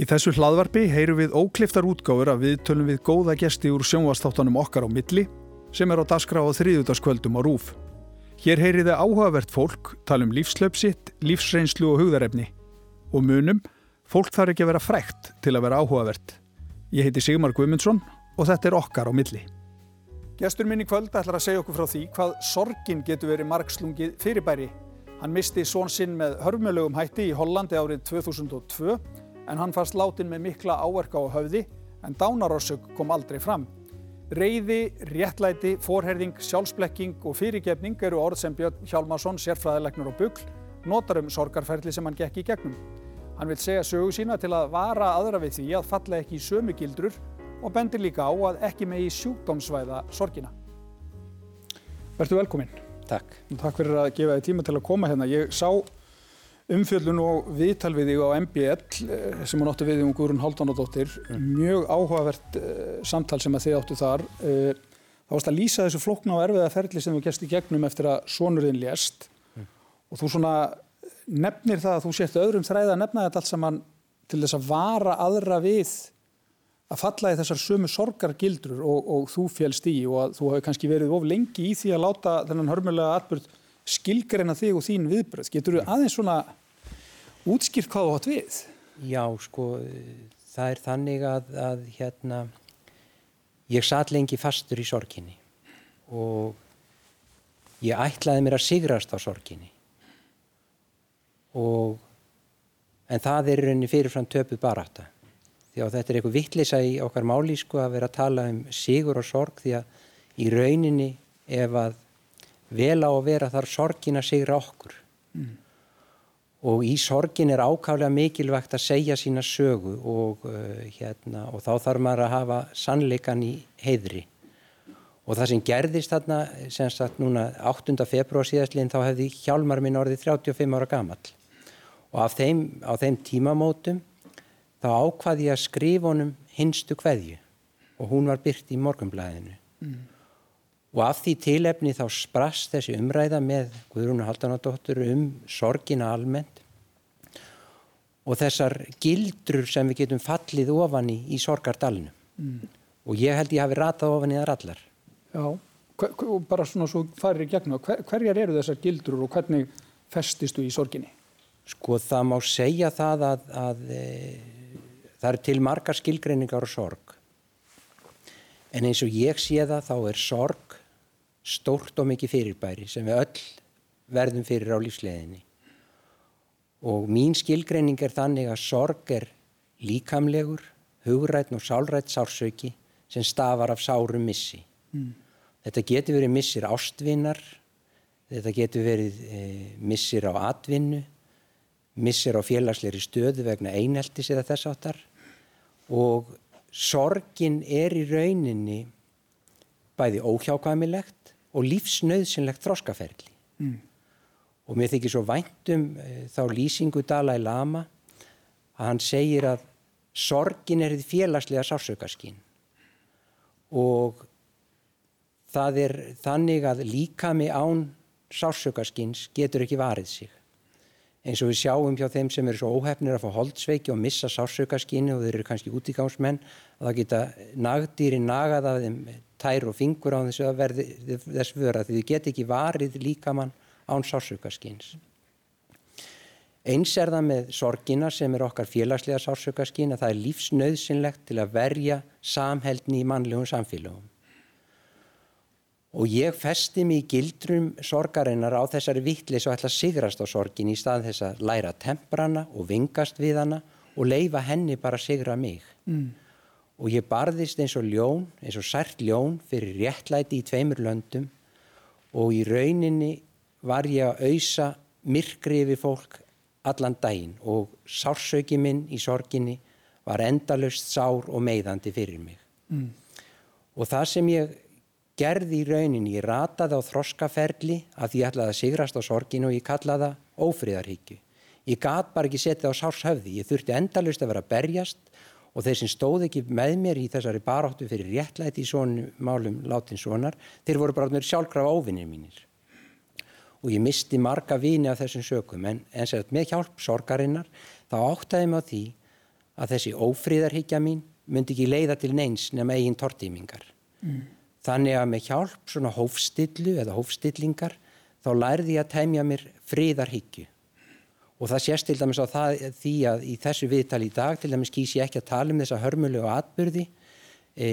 Í þessu hlaðvarpi heyru við ókliftar útgáfur að við tölum við góða gesti úr sjónvastáttanum okkar á milli sem er á dasgra á þriðutaskvöldum á RÚF. Hér heyriði áhugavert fólk, talum lífslöpsitt, lífsreynslu og hugðarefni. Og munum, fólk þarf ekki að vera frækt til að vera áhugavert. Ég heiti Sigmar Guimundsson og þetta er okkar á milli. Gestur minn í kvöld ætlar að segja okkur frá því hvað sorgin getur verið margslungið fyrirbæri. Hann misti són sinn með hörmulögum hætti í Hollandi árið 2002 en hann fannst látin með mikla áverka á höfði en dánarorsök kom aldrei fram. Reyði, réttlæti, forherðing, sjálfsblekking og fyrirgefning eru orð sem Björn Hjálmarsson, sérfræðilegnur og bugl, notar um sorgarferðli sem hann gekk í gegnum. Hann vil segja sögu sína til að vara aðra við því að falla ekki í sömu gildrur og bendir líka á að ekki megi sjúkdómsvæða sorgina. Vertu velkominn. Takk. Takk fyrir að gefa þig tíma til að koma hérna. Ég sá umfjöldun og viðtal við þig á MBL eh, sem hún átti við um Guðrún Haldunadóttir mm. mjög áhugavert uh, samtal sem að þið áttu þar uh, þá varst að lýsa þessu flokna og erfiða ferli sem þú gerst í gegnum eftir að sonurðin lést mm. og þú svona nefnir það að þú sért öðrum þræði að nefna þetta allt saman til þess að vara aðra við að falla í þessar sömu sorgargildrur og, og þú félst í og að þú hafi kannski verið of lengi í því að láta þennan hörmulega atbyrð skilgreina þig og þín viðbröð. Getur þú aðeins svona útskýrt hvað átt við? Já, sko, það er þannig að, að hérna, ég satt lengi fastur í sorginni og ég ætlaði mér að sigrast á sorginni. Og en það er rauninni fyrirfram töpuð baráta því að þetta er eitthvað vittlisa í okkar máli sko að vera að tala um sigur og sorg því að í rauninni ef að vel á að vera þar sorgin að sigra okkur. Mm og í sorgin er ákaflega mikilvægt að segja sína sögu og, uh, hérna, og þá þarf maður að hafa sannleikan í heiðri og það sem gerðist þarna sem sagt núna 8. februar síðastlinn þá hefði hjálmar minn orðið 35 ára gammal og þeim, á þeim tímamótum þá ákvaði ég að skrifa honum hinstu hverju og hún var byrt í morgumblæðinu mm. Og af því tilefni þá sprast þessi umræða með Guðrúnu Haldanadóttur um sorgina almennt og þessar gildrur sem við getum fallið ofan í í sorgardalinu mm. og ég held ég hafi ratað ofan í þar allar Já, og bara svona svo farir í gegnum hver, hverjar eru þessar gildrur og hvernig festistu í sorginni? Sko það má segja það að, að e, það eru til margar skilgreiningar og sorg en eins og ég sé það þá er sorg stórt og mikið fyrirbæri sem við öll verðum fyrir á lífsleginni og mín skilgreining er þannig að sorg er líkamlegur, hugrætn og sálrætt sársauki sem stafar af sárum missi. Mm. Þetta getur verið missir ástvinnar, þetta getur verið e, missir á atvinnu, missir á félagsleiri stöðu vegna einheltis eða þess áttar og sorgin er í rauninni bæði óhjákvæmilegt og lífsnauðsynlegt þróskaferli. Mm. Og mér þykir svo væntum e, þá lýsingu Dalai Lama að hann segir að sorgin er því félagslega sársökaskín og það er þannig að líkami án sársökaskins getur ekki varið sig. Eins og við sjáum hjá þeim sem eru svo óhefnir að fá holdsveiki og missa sársökaskinu og þeir eru kannski útíkámsmenn að það geta nagdýri nagað af þeim tær og fingur á þessu að verði þess vöra því þið get ekki varið líkamann án sársökaskins. Eins er það með sorgina sem er okkar félagslega sársökaskinn að það er lífsnauðsynlegt til að verja samheldni í mannlegum samfélagum. Og ég festi mig í gildrum sorgarinnar á þessari vittlis og ætla að sigrast á sorgin í stað þess að læra temprana og vingast við hana og leifa henni bara að sigra mig. Mm. Og ég barðist eins og ljón, eins og sært ljón fyrir réttlæti í tveimur löndum og í rauninni var ég að auðsa myrkri yfir fólk allan daginn og sársauki minn í sorginni var endalust sár og meiðandi fyrir mig. Mm. Og það sem ég gerði í rauninni, ég rataði á þroskaferli að ég ætlaði að sigrast á sorginu og ég kallaði það ófríðarhyggju. Ég gat bara ekki setið á sárshöfði, ég þurfti endalust að vera að berjast og þeir sem stóð ekki með mér í þessari baráttu fyrir réttlæti í svonum málum látin svonar, þeir voru bara sjálfkrafa óvinnir mínir og ég misti marga vini af þessum sökum en, en með hjálp sorgarinnar þá áttaði mig á því að þessi ófríðarhyggja mín myndi ekki leiða til neins nema eigin tortímingar. Mm. Þannig að með hjálp svona hófstillu eða hófstillingar þá lærði ég að temja mér fríðarhyggju. Og það sést til dæmis á það, því að í þessu viðtali í dag til dæmis kýs ég ekki að tala um þessa hörmulegu atbyrði e,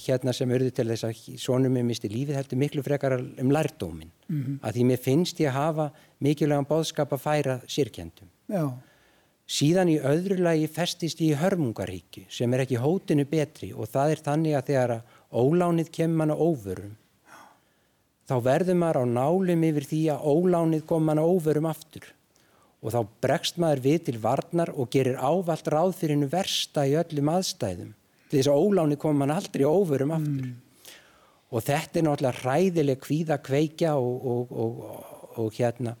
hérna sem auðvitað til þess að svonum með misti lífið heldur miklu frekar um lærdómin. Mm -hmm. Að því mér finnst ég að hafa mikilvægan bóðskap að færa sírkjendum. Já. Síðan í öðru lagi festist ég í hörmungarhyggju sem er ekki hótinu betri og það er þannig að þegar að ólánið kemur manna óvörum þá verður maður á nálum yfir því að ólánið kom manna óvörum aftur og þá bregst maður við til varnar og gerir ávalt ráð fyrir hennu versta í öllum aðstæðum því þess að ólánið kom manna aldrei óvörum aftur mm. og þetta er náttúrulega hræðileg kvíða kveikja og, og, og, og hérna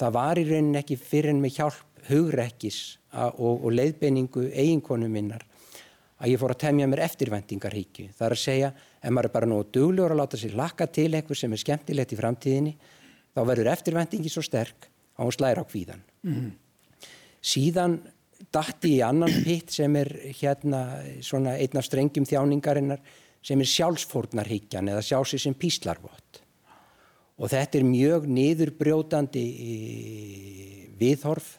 það var í raunin ekki fyrir en með hjálp hugrekkis og leiðbeiningu eiginkonu minnar að ég fór að temja mér eftirvendingarhíkju. Það er að segja, ef maður er bara nú duglegur að láta sér lakka til einhver sem er skemmtilegt í framtíðinni, þá verður eftirvendingi svo sterk að hún slæra á kvíðan. Mm. Síðan dætti í annan pitt sem er hérna svona einn af strengjum þjáningarinnar sem er sjálfsfórnarhyggjan eða sjálfsir sem píslarvott. Og þetta er mjög niðurbrjótandi viðhorf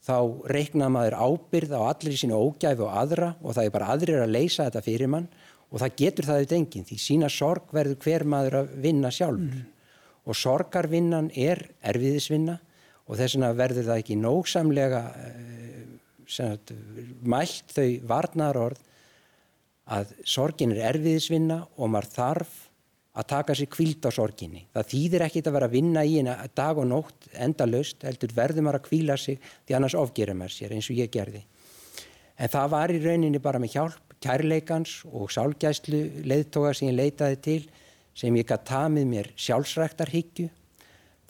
þá reikna maður ábyrð á allir í sínu ógæfi og aðra og það er bara aðrir að leysa þetta fyrir mann og það getur það auðvitað enginn því sína sorg verður hver maður að vinna sjálfur mm. og sorgarvinnan er erfiðisvinna og þess vegna verður það ekki nógsamlega uh, sagt, mælt þau varnar orð að sorgin er erfiðisvinna og maður þarf að taka sér kvíld á sorginni. Það þýðir ekkit að vera að vinna í henni dag og nótt enda löst, heldur verður maður að kvíla sig því annars ofgerir maður sér eins og ég gerði. En það var í rauninni bara með hjálp kærleikans og sálgæslu leiðtoga sem ég leitaði til sem ég gæti tamið mér sjálfsræktarhyggju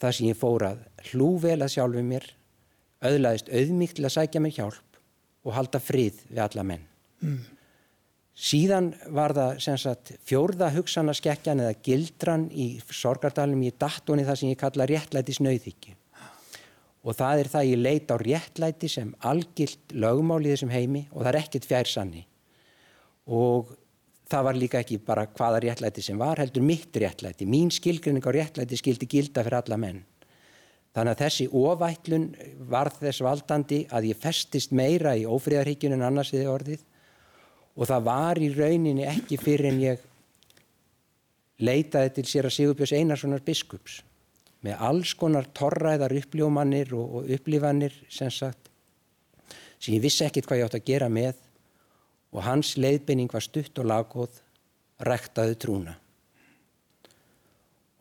þar sem ég fór að hlúvel að sjálfu mér auðlaðist auðmíkt til að sækja mér hjálp og halda frið við alla menn. Mm. Síðan var það sagt, fjórða hugsanaskekkjan eða gildran í sorgardalum í datóni það sem ég kalla réttlæti snauðhyggju. Og það er það ég leit á réttlæti sem algilt lögmál í þessum heimi og það er ekkert fjærsanni. Og það var líka ekki bara hvaða réttlæti sem var, heldur mitt réttlæti. Mín skilgrinning á réttlæti skildi gilda fyrir alla menn. Þannig að þessi ofætlun var þess valdandi að ég festist meira í ófríðarhyggjun en annars við orðið og það var í rauninni ekki fyrir en ég leitaði til sér að Sigurbjörns Einarssonar biskups með alls konar torræðar uppljómanir og, og upplifanir sem sagt sem ég vissi ekkit hvað ég átt að gera með og hans leiðbynning var stutt og lagóð rektaði trúna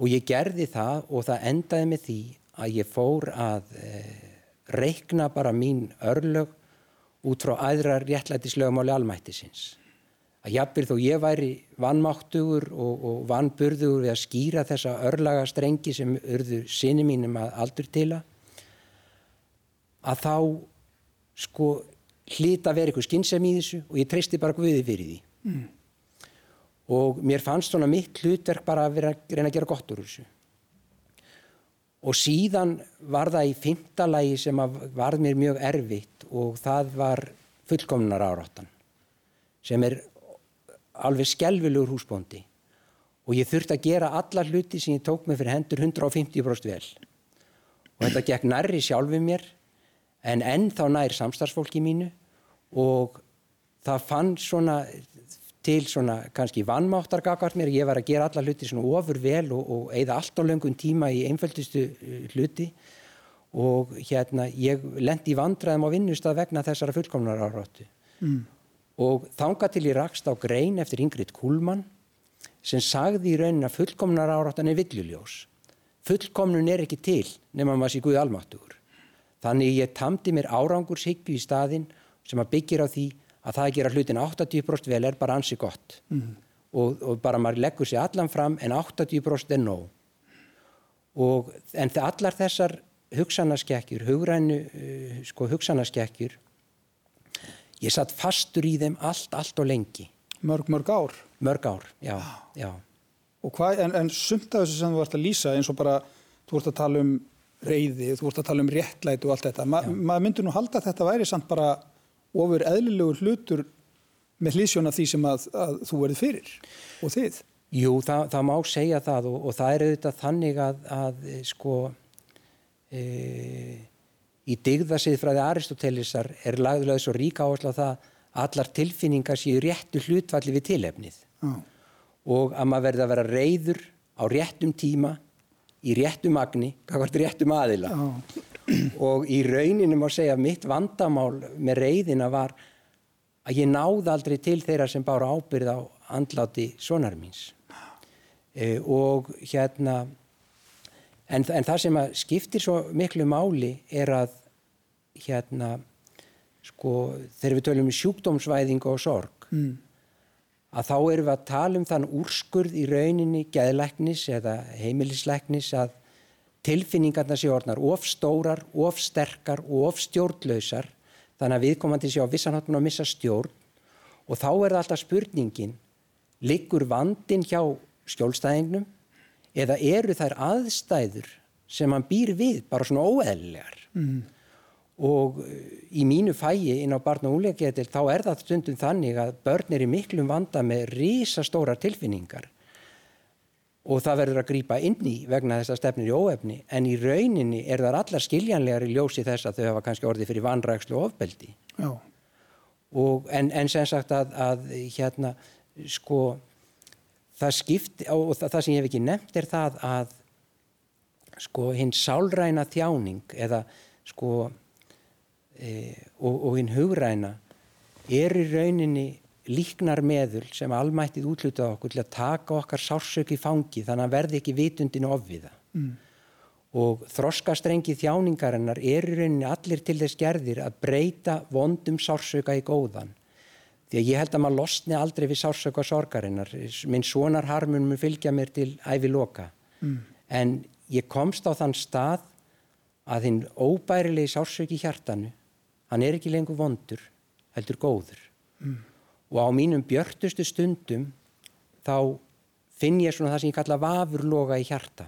og ég gerði það og það endaði með því að ég fór að eh, reikna bara mín örlög út frá aðrar réttlætislögumáli almættisins. Að jafnvel þó ég væri vannmáttugur og, og vannburðugur við að skýra þessa örlaga strengi sem urðu sinni mínum að aldur til að að þá sko hlita verið eitthvað skinnsam í þessu og ég treysti bara Guði fyrir því. Mm. Og mér fannst svona mitt hlutverk bara að vera, reyna að gera gott úr þessu. Og síðan var það í fymta lagi sem var mér mjög erfitt og það var fullkomnar áráttan sem er alveg skelvilegur húsbóndi og ég þurfti að gera alla hluti sem ég tók mig fyrir hendur 150% vel og þetta gekk nærri sjálfið mér en ennþá nær samstarfsfólki mínu og það fann svona til svona kannski vannmáttargakvart mér. Ég var að gera alla hluti svona ofur vel og, og eigða allt á löngun tíma í einföldustu hluti. Og hérna ég lendi í vandraðum á vinnustaf vegna þessara fullkomnar áráttu. Mm. og þánga til ég rakst á grein eftir Ingrid Kuhlmann sem sagði í raunin að fullkomnar áráttan er villuljós fullkomnun er ekki til nema maður sé Guði almáttugur. Þannig ég tamdi mér árangurshyggju í staðin sem að byggir á því að það að gera hlutin 80% vel er bara ansi gott mm. og, og bara maður leggur sér allan fram en 80% er nóg og en allar þessar hugsanaskekkjur, hugrænu uh, sko hugsanaskekkjur ég satt fastur í þeim allt, allt og lengi Mörg, mörg ár? Mörg ár, já, já. Hvað, en, en sumt af þessu sem þú vart að lýsa eins og bara, þú vart að tala um reyði, þú vart að tala um réttlæti og allt þetta Ma, maður myndur nú halda að þetta væri samt bara ofur eðlilegur hlutur með hlýsjóna því sem að, að þú verði fyrir og þið. Jú, það, það má segja það og, og það er auðvitað þannig að, að sko e, í digðasiðfræði Aristotelisar er lagðulega svo ríka áherslu að það allar tilfinningar séu réttu hlutvalli við tilefnið Já. og að maður verði að vera reyður á réttum tíma í réttum magni, hvað þetta réttum aðila Já. Og í rauninu má segja að mitt vandamál með reyðina var að ég náði aldrei til þeirra sem bára ábyrð á andláti sonar míns e, og hérna en, en það sem skiptir svo miklu máli er að hérna sko þegar við tölum um sjúkdómsvæðingu og sorg mm. að þá erum við að tala um þann úrskurð í rauninni geðleiknis eða heimilisleiknis að tilfinningarna sé orðnar of stórar, of sterkar og of stjórnlausar þannig að viðkomandi sé á vissanháttun að missa stjórn. Og þá er það alltaf spurningin liggur vandin hjá skjólstæðingnum eða eru þær aðstæður sem hann býr við bara svona óeðlegar mm. Og eh, í mínu fæi inn á barn og úlegetil þá er það stundum þannig að börn er í miklum vanda með rísastóra tilfinningar og það verður að grýpa inn í vegna þess að stefnir í óefni. En í rauninni er það allar skiljanlegar í ljósi þess að þau hafa kannski orðið fyrir vanrækslu og ofbeldi. Og en, en sem sagt að, að hérna sko það skipt og það, það sem ég hef ekki nefnt er það að sko hinn sálræna þjáning eða sko e, og, og hinn hugræna er í rauninni líknar meðul sem almættið útlutað okkur til að taka okkar sársök í fangi þannig að verði ekki vitundinu ofviða mm. og þroskastrengi þjáningarinnar er í rauninni allir til þess gerðir að breyta vondum sársöka í góðan því að ég held að maður losni aldrei við sársöka sorgarinnar minn svonar harmun mun fylgja mér til æfi loka mm. en ég komst á þann stað að hinn óbærilegi sársöki hjartanu hann er ekki lengur vondur, heldur góður. Mm. Og á mínum björtustu stundum þá finn ég svona það sem ég kalla vafurloga í hjarta.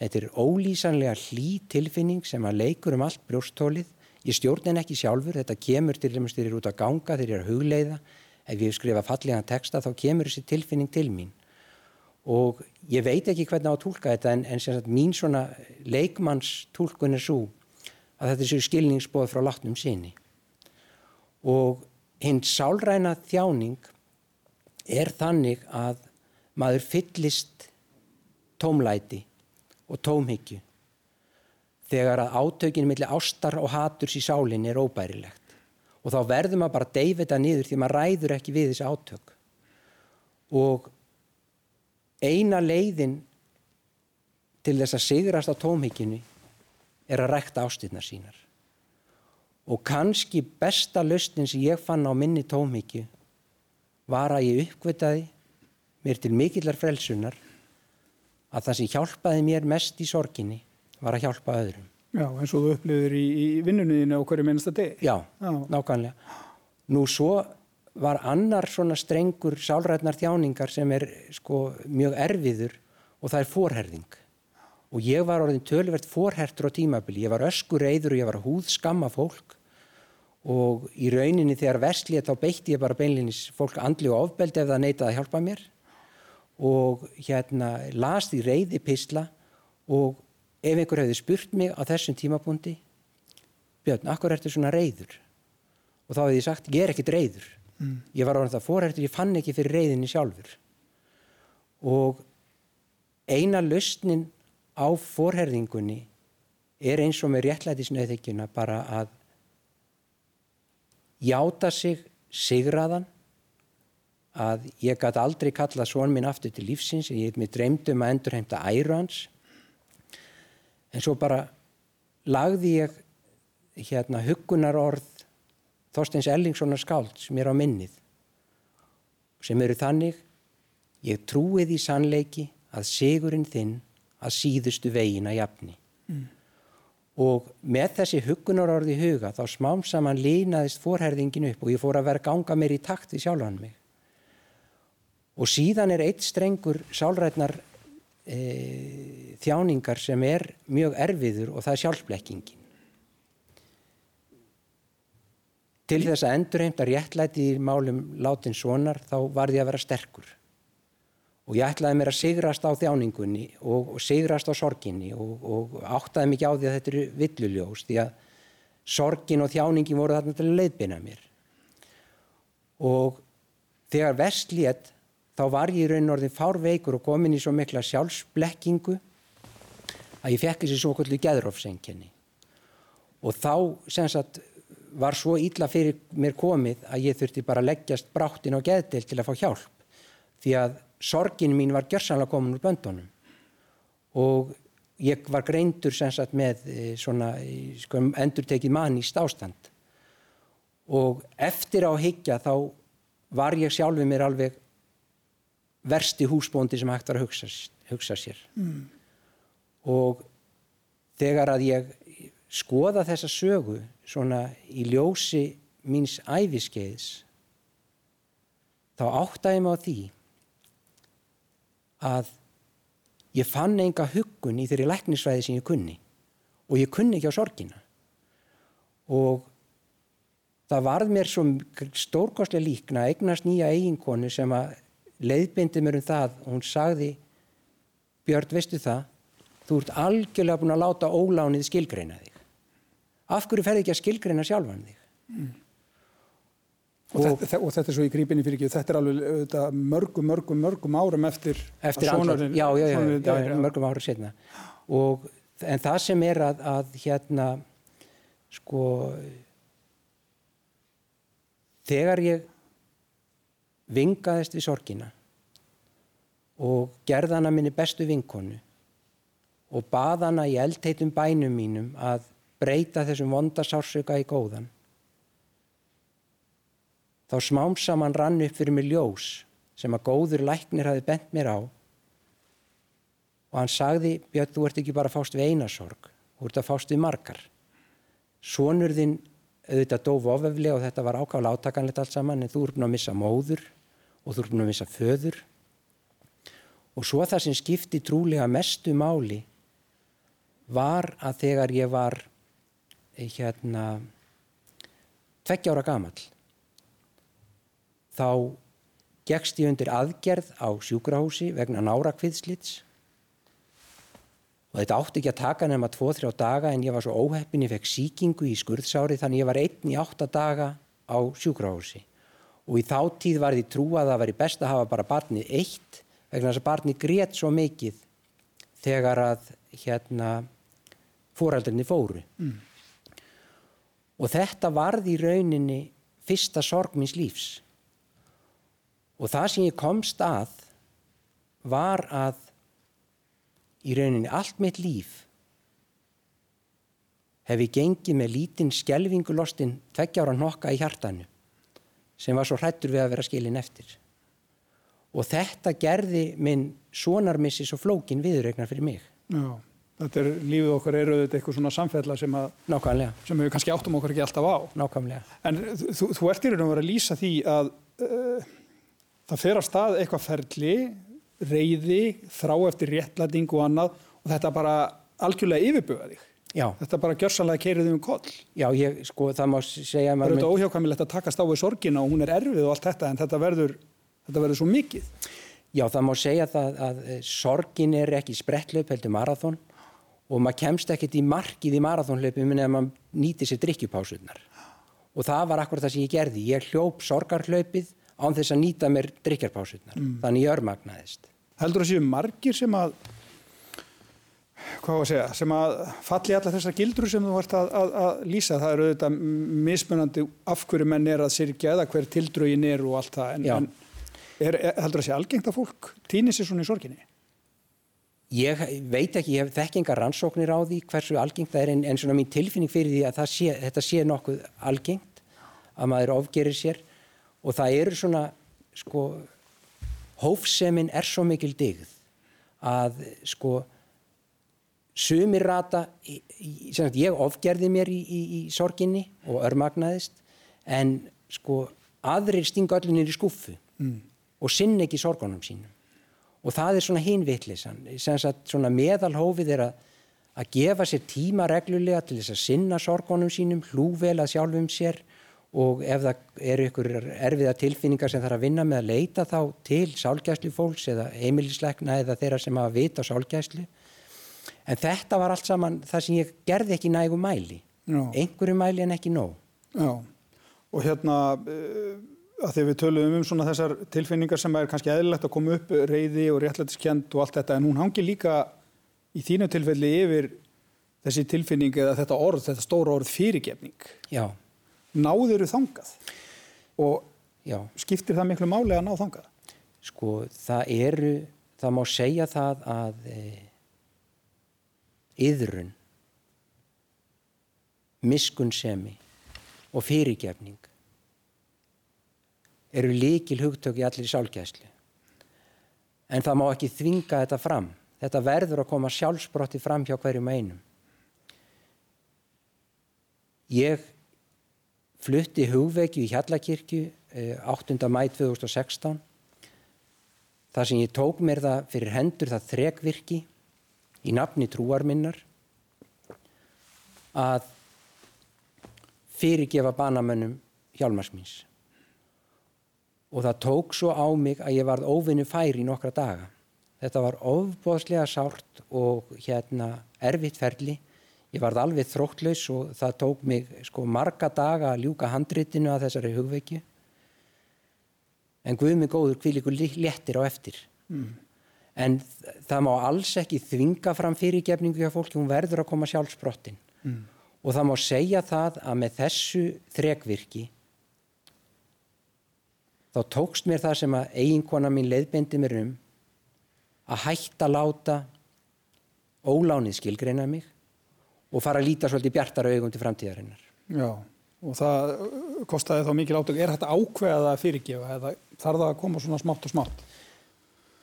Þetta er ólýsanlega hlý tilfinning sem að leikur um allt brjóstólið. Ég stjórn en ekki sjálfur, þetta kemur til þegar ég er út að ganga, þegar ég er að hugleiða. Ef ég skrifa fallega texta þá kemur þessi tilfinning til mín. Og ég veit ekki hvernig á að tólka þetta en, en sagt, mín svona leikmanns tólkun er svo að þetta séu skilningsbóð frá látnum síni og hinn sálræna þjáning er þannig að maður fyllist tómlæti og tómhyggju þegar að átökinu millir ástar og haturs í sálinni er óbærilegt og þá verður maður bara þetta niður því maður ræður ekki við þessi átök og eina leiðin til þess að sigrast á tómhyggjunni er að rækta ástirnar sínar. Og kannski besta löstin sem ég fann á minni tómíkju var að ég uppkvitaði mér til mikillar frelsunar að það sem hjálpaði mér mest í sorginni var að hjálpa öðrum. Já, eins og þú upplifir í, í vinnunniðinu á hverju minnsta deg. Já, Já, nákvæmlega. Nú svo var annar svona strengur sálrætnar þjáningar sem er sko mjög erfiður og það er forherðing og ég var orðin tölvert forhertur á tímabili, ég var öskur reyður og ég var húð skamma fólk. Og í rauninni þegar vestlið þá beitti ég bara beinlinis fólk andli og ofbeldi ef það neitaði að hjálpa mér. Og hérna las því reyði pisla og ef einhver hefði spurt mig á þessum tímapunkti Björn, akkur ertu svona reyður? Og þá hefði ég sagt, ég er ekkit reyður mm. ég var orðin það forhertur, ég fann ekki fyrir reyðinni sjálfur. Og eina lausnin á forherðingunni er eins og með réttlætisnauðhyggjuna bara að játa sig sigraðan að ég gæti aldrei kalla svon minn aftur til lífsins ég heit mér dreymdum að endur heimta æru hans. En svo bara lagði ég hérna hugunar orð Þorsteins Ellingssonar skáld sem er á minnið sem eru þannig ég trúið í sannleiki að sigurinn þinn að síðustu vegina jafni. Mm. Og með þessi hugunarorði huga þá smám saman línaðist forherðingin upp og ég fór að vera ganga mér í takt við sjálfan mig. Og síðan er eitt strengur sálrætnar e, þjáningar sem er mjög erfiður og það er sjálfsblekkingin. til þess að endurheimta réttlæti í málum látin sonar þá var ég að vera sterkur og ég ætlaði mér að sigrast á þjáningunni og, og sigrast á sorginni og, og áttaði mikið á því að þetta eru villuljós því að sorgin og þjáningin voru þarna til að leiðbina mér. Og þegar vestlét þá var ég í raun orðin fárveikur og komin í svo mikla sjálfsblekkingu að ég fekk þessi svo kvöldu geðrófsenginni og þá sem sagt var svo ítla fyrir mér komið að ég þurfti bara að leggjast bráttin á geðdel til að fá hjálp. Því að sorgin mín var gjörsanlega komin úr böndunum. Og ég var greindur sem sagt með eh, svona sko, endur tekið mann í stástand og eftir á higgja þá var ég sjálfið mér alveg versti húsbóndi sem hægt var að hugsa, hugsa sér. Mm. og þegar að ég skoða þessa sögu svona í ljósi míns æfiskeiðs þá áttaði á því að ég fann enga huggun í þeirri læknisvæði sem ég kunni og ég kunni ekki á sorgina. Og það varð mér svo stórkostlega líkna að eignast nýja eiginkonu sem að leiðbindi mér um það. Og hún sagði Björn, veistu það? Þú ert algjörlega búin að láta ólánið skilgreina þig. Af hverju ferði ekki að skilgreina sjálfan þig? Mm. Og, og, þetta, og þetta er svo í grípinni fyrir ekki þetta er alveg mörgum, mörgum, mörgum árum eftir, eftir sonarinn, já, já, já, já, mörgum árum setna og en það sem er að, að hérna sko þegar ég vingaðist við sorgina og gerðana minni bestu vinkonu og baðana í eldheitum bænum mínum að breyta þessum vondasársöka í góðan. Þá smám saman rann upp fyrir mig ljós sem að góður læknir hafi bent mér á og hann sagði Björn, þú ert ekki bara fást við einasorg, þú ert að fást við margar. Sónur þinn auðvitað dóf ofefli og þetta var ákála átakanlegt allt saman en þú ert búin að missa móður og þú ert búin að missa föður og svo það sem skipti trúlega mestu máli var að þegar ég var eh, hérna tveggjára gamal þá gegst ég undir aðgerð á sjúkrahúsi vegna nárakviðslits og þetta átti ekki að taka nefna 2-3 daga en ég var svo óheppin, ég fekk síkingu í skurðsári þannig ég var einn í 8 daga á sjúkrahúsi. Og í þá tíð var því trú að það væri best að hafa bara barnið eitt vegna þess að barnið grét svo mikið þegar að hérna fóraldrinni fóru. Mm. og þetta varði í rauninni fyrsta sorg minns lífs og það sem ég komst að var að í rauninni allt mitt líf hef ég gengið með lítinn skjelvingulostin tveggjára nokka í hjartanu sem var svo hrættur við að vera skilin eftir og þetta gerði minn sonarmissi svo flókin viðrögnar fyrir mig Já Þetta er lífið okkar eru auðvitað eitthvað svona samfella sem að Nákvæmlega. sem við kannski áttum okkur ekki alltaf á. Nákvæmlega. En þú, þú ert í raun og verið að lýsa því að uh, það fer að stað eitthvað ferli, reyði, þrá eftir réttlæting og annað og þetta bara algjörlega yfirbuga þig. Já. Þetta bara gjörsanlega keirið um koll. Já, ég, sko, það má segja... Það er auðvitað óhjákvæmilegt að takast á við sorgina og hún er erfið og allt þetta en þetta verður, þetta verður svo mikið. Já, það má segja það að sorgin er ekki sprettlaup heldur marathón og maður kemst ekkert í markið í marathónhlaupum en maður nýti sér drikkjupásunar og það var akkurat það sem ég gerði ég hljóp sorgarhlaupið án þess að nýta mér drikkjarpásunar mm. þannig ég örmagnaðist. Heldur það séu margir sem að hvað var að segja, sem að falli alla þessar gildur sem þú vart að, að, að lýsa, það eru auðvitað mismunandi af hverju menn er að sirkja eða hver tildrögin er og allt það. En, en er, er, heldur það sé algengt að fólk týnir sér svona í sorginni? Ég veit ekki, ég hef þekkingar rannsóknir á því hversu algengt það er en, en svona mín tilfinning fyrir því að sé, þetta sé nokkuð algengt að maður ofgerir sér og það eru svona sko hófsemin er svo mikil digð að sko sumir rata sagt, ég ofgerði mér í, í, í sorginni og örmagnaðist en sko aðrir stinga öllinir í skuffu mm. og sinn ekki sorgunum sínum og það er svona hinvittlisan svona meðalhófið er að, að gefa sér tíma reglulega til þess að sinna sorgunum sínum hlúvel að sjálfum sér og ef það eru ykkur erfiða tilfinningar sem þarf að vinna með að leita þá til sálgæslu fólks eða heimilisleikna eða þeirra sem hafa vit á sálgæslu. En þetta var allt saman það sem ég gerði ekki nægu mæli. Já. einhverju mæli en ekki nóg. Já, og hérna uh, að því við töluðum um svona þessar tilfinningar sem er kannski eðlilegt að koma upp reyði og réttlætiskend og allt þetta en hún hangi líka í þínu tilfelli yfir þessi tilfinning eða þetta orð, þetta stóra orð fyrirgefning. Já náður þangað og Já. skiptir það miklu máli að ná þangað? Sko það eru, það má segja það að e, yðrun, miskunnsemi og fyrirgefning eru líkil hugtök í allir sálgæðslu. En það má ekki þvinga þetta fram. Þetta verður að koma sjálfsbrotti fram hjá hverjum einum. Ég flutti hugvekju í Hjallakirkju 8. mæ 2016 þar sem ég tók mér það fyrir hendur það þrekvirki í nafni trúarminnar að fyrirgefa banamönnum hjálmarsmins og það tók svo á mig að ég varð óvinni færi í nokkra daga. Þetta var ofbóðslega sárt og hérna erfitt ferli Ég varð alveg þróttlaus og það tók mig sko marga daga að ljúka handritinu að þessari hugveikju. En Guð mig góður kvíl ykkur léttir á eftir. Mm. En það má alls ekki þvinga fram fyrirgefningu hjá fólki, hún verður að koma sjálfsbrottin. Mm. Og það má segja það að með þessu þrekvirki þá tókst mér það sem að eiginkona mín leiðbendi mér um að hætta láta ólánið skilgreina mig og fara að líta svolítið bjartar augum til framtíðarinnar. Já, og það kostiði þá mikil átök. Er þetta ákveðað að fyrirgefa eða þarf það að koma svona smátt og smátt?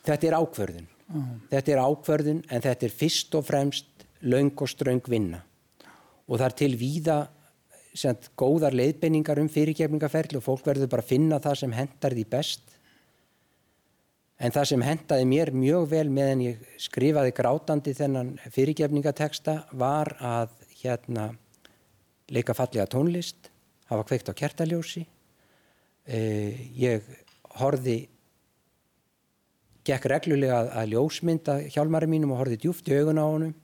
Þetta er ákverðun. Uh. Þetta er ákverðun en þetta er fyrst og fremst laung og ströng vinna. Og það er til víða góðar leiðbenningar um fyrirgefningaferli og fólk verður bara að finna það sem hendar því best En það sem hendaði mér mjög vel meðan ég skrifaði grátandi þennan fyrirgefningateksta var að hérna leika fallega tónlist, hafa kveikt á kertaljósi. Eh, ég horfi, gekk reglulega að, að ljósmynda hjálmari mínum og horfi djúft í augun á honum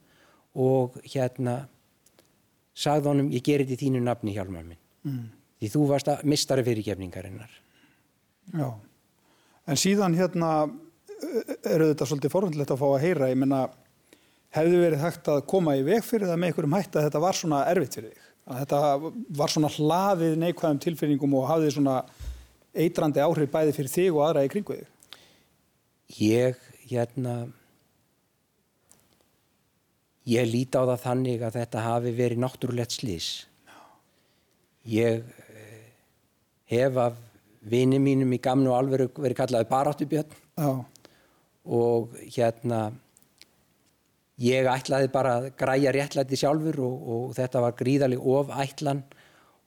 og hérna sagði honum ég gerir þetta í þínu nafni hjálmar minn. Mm. Því þú varst að mistari fyrirgefningarinnar. Já. En síðan hérna eru þetta svolítið forvöndilegt að fá að heyra, ég menna hefði verið hægt að koma í veg fyrir það með einhverjum hætt að þetta var svona erfitt fyrir þig? Að þetta var svona hlaðið neikvæðum tilfinningum og hafði svona eitrandi áhrif bæði fyrir þig og aðra í kringu þig? Ég, hérna ég líti á það þannig að þetta hafi verið náttúrulegt slís ég eh, hef af vini mínum í gamnu alveru verið kallaði baráttubjörn. Og hérna ég ætlaði bara að græja réttlæti sjálfur og, og þetta var gríðaleg of ætlan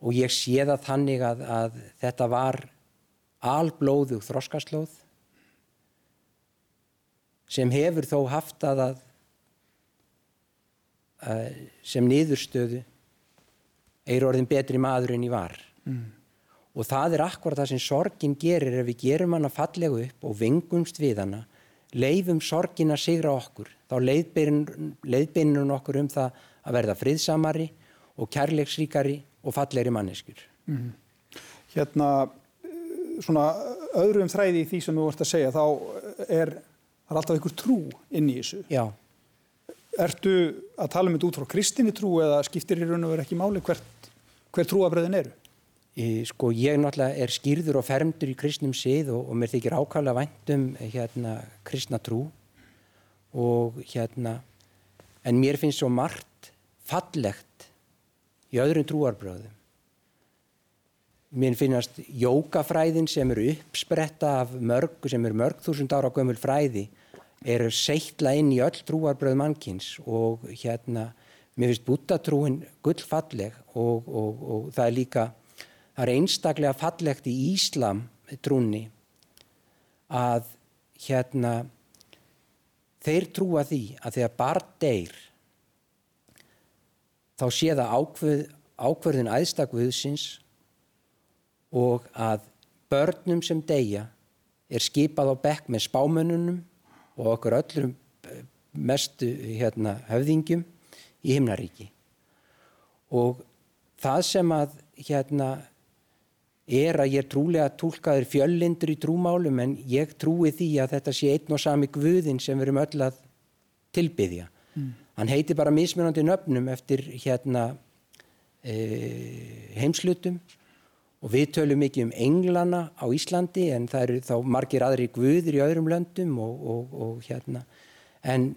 og ég sé það þannig að, að þetta var alblóðu þroskaslóð sem hefur þó haft að, að sem niðurstöðu er orðin betri maður en ég var. Mm og það er akkurat það sem sorgin gerir ef við gerum hana fallega upp og vingumst við hana leifum sorgin að sigra okkur þá leiðbeinur okkur um það að verða friðsamari og kærleiksríkari og fallegri manneskur mm -hmm. Hérna svona öðrum þræði í því sem þú vart að segja þá er, er alltaf einhver trú inn í þessu Já Ertu að tala um þetta út frá kristinni trú eða skiptir í raun og veru ekki máli hvert, hver trúabröðin eru? Sko ég náttúrulega er skýrður og fermdur í kristnum sið og, og mér þykir ákvæmlega væntum hérna kristna trú og hérna en mér finnst svo margt fallegt í öðrum trúarbröðum. Mér finnast jókafræðin sem eru uppspretta af mörg sem eru mörg þúsund ára gömul fræði eru seittla inn í öll trúarbröð mannkins og hérna mér finnst búttatrúin gullfalleg og, og, og það er líka það er einstaklega fallegt í Íslam trúni að hérna þeir trúa því að þegar barn deyr þá sé það ákveð, ákverðin aðstakviðsins og að börnum sem deyja er skipað á bekk með spámönunum og okkur öllum eh, mestu hérna, höfðingjum í himnaríki. Og það sem að hérna er að ég er trúlega tólkaður fjöllindur í trúmálum en ég trúi því að þetta sé einn og sami guðin sem við erum öll að tilbyðja. Mm. Hann heiti bara mismunandi nöfnum eftir hérna e, heimslutum og við tölum mikið um englana á Íslandi en það eru þá margir aðri guðir í öðrum löndum og, og, og hérna en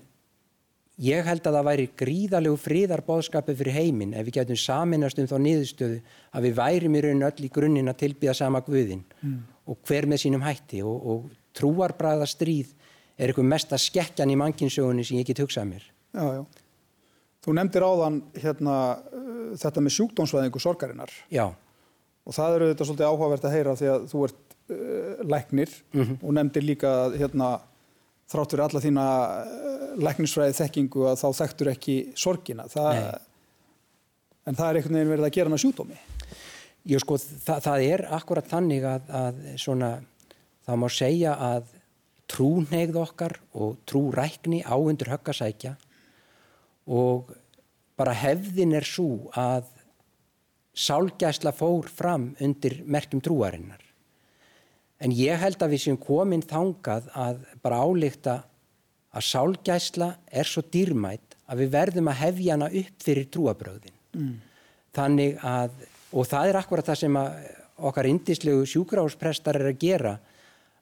Ég held að það væri gríðalegu fríðarbóðskapi fyrir heiminn ef við getum saminast um þá niðurstöðu að við værim í raun öll í grunninn að tilbyða sama guðin mm. og hver með sínum hætti og, og trúarbræða stríð er eitthvað mest að skekkjan í mankinsögunni sem ég get hugsað mér. Já, já. Þú nefndir áðan hérna, uh, þetta með sjúkdómsvæðingu sorgarinnar. Já. Og það eru þetta svolítið áhugavert að heyra því að þú ert uh, læknir mm -hmm. og nefndir líka hérna, þráttur alla þína læknisfræði þekkingu að þá þekktur ekki sorgina. Það, en það er einhvern veginn verið að gera hana sjúdómi Jú sko það, það er akkurat þannig að, að svona það má segja að trúnegð okkar og trúrækni á undir höggasækja og bara hefðin er svo að sálgæsla fór fram undir merkjum trúarinnar en ég held að við séum komin þangað að bara álíkta að sálgæsla er svo dýrmætt að við verðum að hefja hana upp fyrir trúabröðin. Mm. Þannig að, og það er akkurat það sem okkar indislegu sjúkrásprestar er að gera,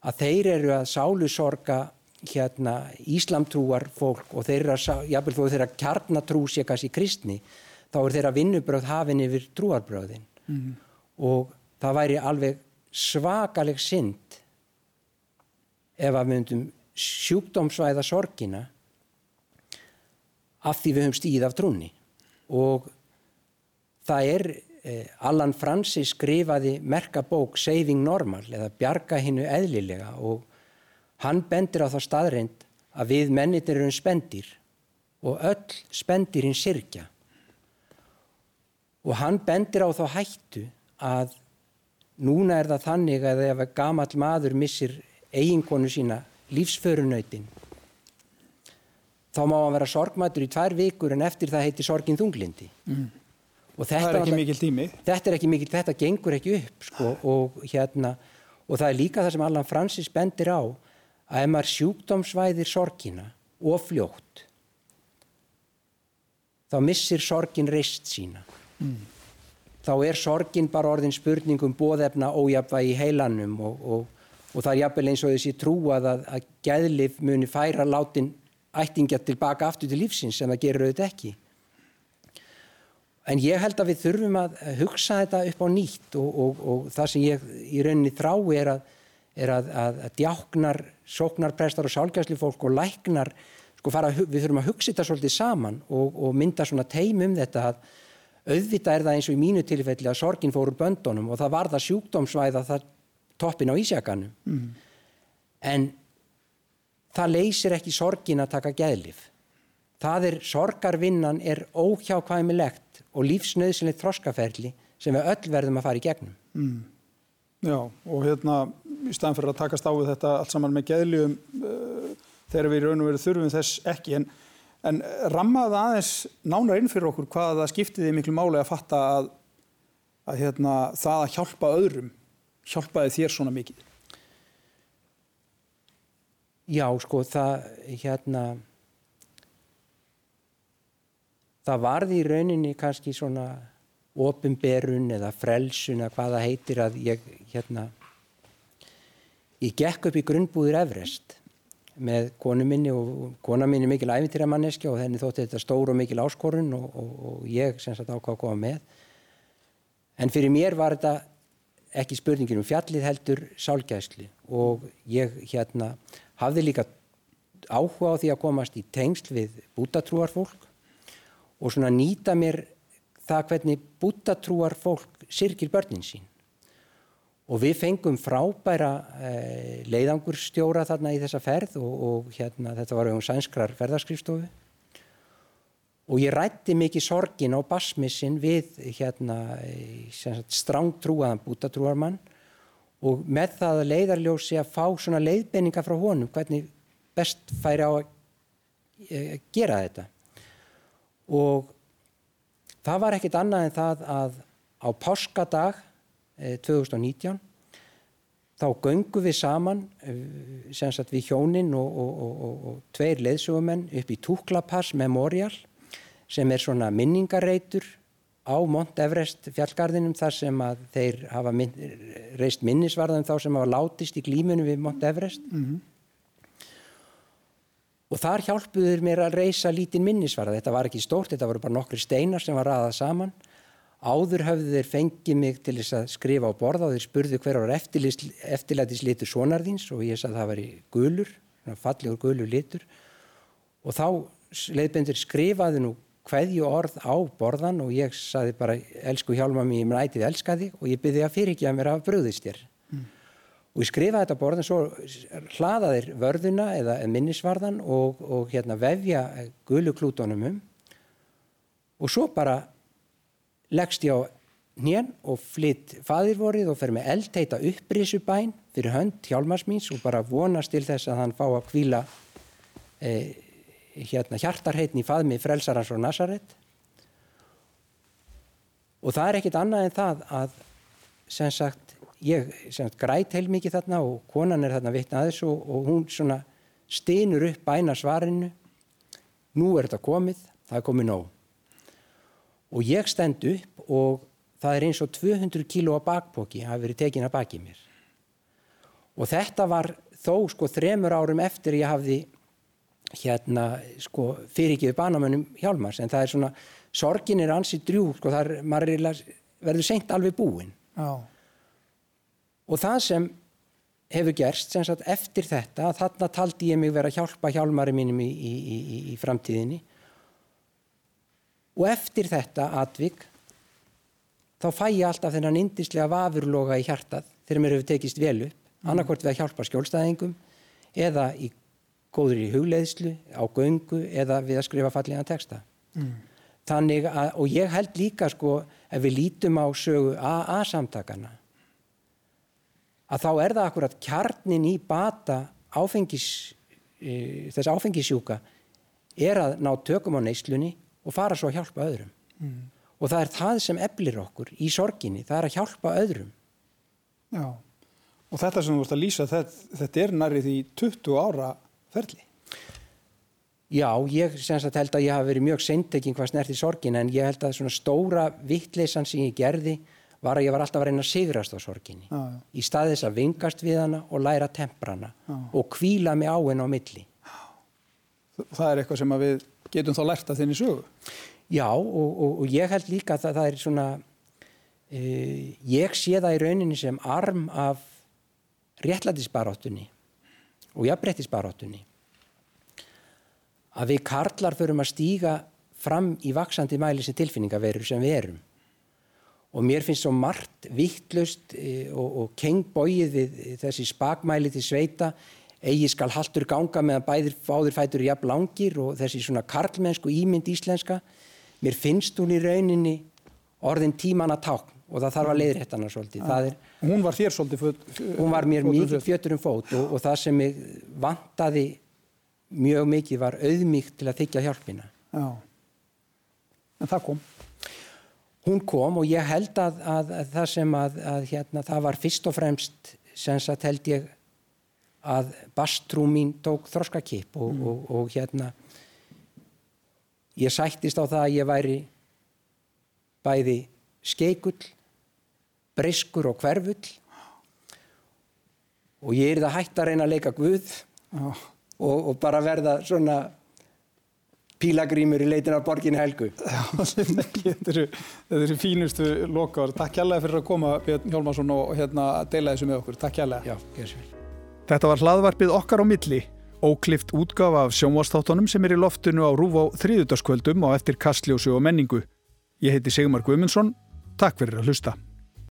að þeir eru að sálusorga hérna íslamtrúar fólk og þeir eru að, jábel þó þeir að kjarnatrú sé kannski kristni, þá er þeirra vinnubröð hafin yfir trúarbröðin. Mm. Og það væri alveg svakaleg synd ef að myndum sjúkdómsvæða sorgina af því við höfum stíð af trúni og það er eh, Allan Francis skrifaði merkabók Saving Normal eða Bjarga hinnu eðlilega og hann bendir á þá staðreind að við mennitir erum spendir og öll spendir hinn sirkja og hann bendir á þá hættu að núna er það þannig að ef gamall maður missir eiginkonu sína lífsförunautin þá má hann vera sorgmætur í tvær vikur en eftir það heiti sorgin þunglindi mm. og þetta er ekki mikil tími þetta er ekki mikil, þetta gengur ekki upp sko, og hérna og það er líka það sem Allan Francis bendir á að ef maður sjúkdómsvæðir sorgina og fljótt þá missir sorgin reist sína mm. Þá er sorgin bara orðin spurningum bóðefna ójapvægi heilanum og, og og það er jafnvel eins og þessi trúað að, að gæðlif muni færa látin ættingja tilbaka aftur til lífsins sem það gerur auðvitað ekki. En ég held að við þurfum að hugsa þetta upp á nýtt og, og, það sem ég í rauninni þrái er að, er að, að djáknar, sóknarprestar og sálgæsli fólk og læknar, sko fara, við þurfum að hugsa þetta svolítið saman og mynda svona teim um þetta að auðvitað er það eins og í mínu tilfelli að sorgin fóru böndunum og það var það sjúkdómsvæða það toppin á ísjakanum mm. en það leysir ekki sorgin að taka gæðlif það er, sorgarvinnan er óhjákvæmilegt og lífsnöðsynleitt þroskaferli sem við öll verðum að fara í gegnum mm. Já, og hérna í staðan fyrir að takast á við þetta allt saman með gæðljum uh, eh, þegar við í raun og veru þurfum þess ekki en, en rammaði aðeins nánar inn fyrir okkur hvað það skiptiði miklu máli að fatta að, að hérna, það að hjálpa öðrum hjálpaði þér svona mikið? Já, sko, það hérna það varði í rauninni kannski svona ofinberun eða frelsun eða hvað það heitir að ég hérna ég gekk upp í grunnbúðir Everest með konu minni og kona minni mikil æfintýra manneski og þenni þótti þetta stór og mikil áskorun og, og, og ég sem sagt ákvað að koma með. En fyrir mér var þetta ekki spurningin um fjallið heldur sálgæðsli og ég hérna hafði líka áhuga á því að komast í tengsl við bútatrúar fólk og svona nýta mér það hvernig bútatrúar fólk sirkir börnin sín og við fengum frábæra eh, leiðangurstjóra þarna í þessa ferð og, og hérna þetta var um sænskrar ferðarskrifstofu og ég rætti mikið sorgin á basmissin við hérna strángtrúaðan bútatrúarmann. Og með það að leiðarljósi að fá svona leiðbenninga frá honum hvernig best færi á að e, gera þetta. Og það var ekkit annað en það að á páskadag 2019 e, þá göngum við saman e, sagt, við hjónin og, og, og, og tveir leiðsugumenn upp í Túklapass Memorial sem er svona minningareitur á Mont Everest fjallgarðinum þar sem að þeir hafa minn, reist minnisvarðan þá sem hafa látist í glímunum við Mont Everest. Mm -hmm. og þar hjálpuður mér að reisa lítinn minnisvarða. Þetta var ekki stórt, þetta voru bara nokkri steinar sem var aðað saman áður hafðu þeir fengið mig til þess að skrifa á borða og þeir spurðu hver ára eftirlætis litur sonarðins og ég sagði að það var í gulur fallegur gulur litur. Og þá leiðbendur skrifaði nú hveðju orð á borðan og ég saði bara elsku hjálma mér, ég mér ætið elska þig og ég byrði að fyrirgeða mér að bröðist þér. Mm. og ég skrifaði þetta borðan svo hlaðaðir vörðuna eða minnisvarðan og, og hérna vefja guluklútonum um. Og svo bara leggst ég á hnén og flytt fadirvorið og fer með eldteita upprisubæn fyrir hönd hjálmarsmýns og bara vonast til þess að hann fá að kvíla eh, hérna hjartarheitn í faðmi frelsarans og Nazaret og það er ekkit annað en það að sem sagt ég sem sagt græt heil mikið þarna og konan er þarna vittna aðeins og, og hún svona steinur upp bæna svarinu nú er þetta komið, það er komið nóg og ég stend upp og það er eins og 200 kíló að bakpóki hafi verið tekin að baki mér. Og þetta var þó sko þremur árum eftir ég hafði hérna sko fyrirgeðu banamönnum hjálmars. En það er svona sorgin er ansið drjú sko er, verður seint alveg búinn. Og það sem hefur gerst sem sagt eftir þetta þarna taldi ég mig vera að hjálpa hjálmari mínum í, í, í, í framtíðinni og eftir þetta atvik þá fæ ég alltaf þennan indislega vafurloga í hjartað þegar mér hefur tekist vel upp mm. annarkort við að hjálpa skjólstæðingum eða í góður í hugleiðslu, á göngu eða við að skrifa fallega texta. Mm. Þannig að, og ég held líka sko, ef við lítum á sögu AA-samtakana, að þá er það akkurat kjarnin í bata áfengis, e, þess áfengisjúka er að ná tökum á neyslunni og fara svo að hjálpa öðrum. Mm. Og það er það sem eblir okkur í sorginni, það er að hjálpa öðrum. Já, og þetta sem þú vart að lýsa, þetta, þetta er nærrið í 20 ára ferli? Já, ég sagt, held að ég hafi verið mjög seintekinn hvað snerti sorgin en ég held að svona stóra vittleysan sem ég gerði var að ég var alltaf að reyna að sigrast á sorginni já, já. í staðis að vingast við hana og læra temprana já. og kvíla mig á henn á milli. Það er eitthvað sem við getum þá lært að þinni sögu? Já og, og, og ég held líka að það, það er svona, uh, ég sé það í rauninni sem arm af réttlætisbaráttunni og jafnbrettisbaróttunni að við karlar förum að stíga fram í vaksandi mæli sem tilfinningaverur sem við erum og mér finnst svo margt vittlust e, og, og kengbóið við þessi spakmæli til sveita eigi skal haldur ganga meðan bæðir fáður fætur jafn langir og þessi svona karlmennsku ímynd íslenska mér finnst hún í rauninni orðin tíman að tákn og það þarf að leiðrætta hana svolítið. Er, hún var þér svolítið föt, Hún var mér mikið fjötur um fót og, og það sem ég vantaði mjög mikið var auðmíkt til að þykja hjálpina. Já, en það kom? Hún kom og ég held að, að, að það sem að, að hérna, það var fyrst og fremst sem sagt held ég að bastrú mín tók þroskakip og, mm. og, og hérna ég sættist á það að ég væri bæði skeikull breyskur og hverfull og ég er það hægt að reyna að leika Guð og, og bara verða svona pílagrímur í leitin af borgin Helgu þetta eru, eru fínustu lokar. Takk hjálpa fyrir að koma Björn Hjálmarsson og hérna deila þessu með okkur. Takk hjálpa. Þetta var hlaðvarpið okkar á milli óklift útgafa af sjónvastáttunum sem er í loftinu á Rúf á þriðutaskvöldum og eftir kastljósu og menningu. Ég heiti Sigmar Guimundsson. Takk fyrir að hlusta.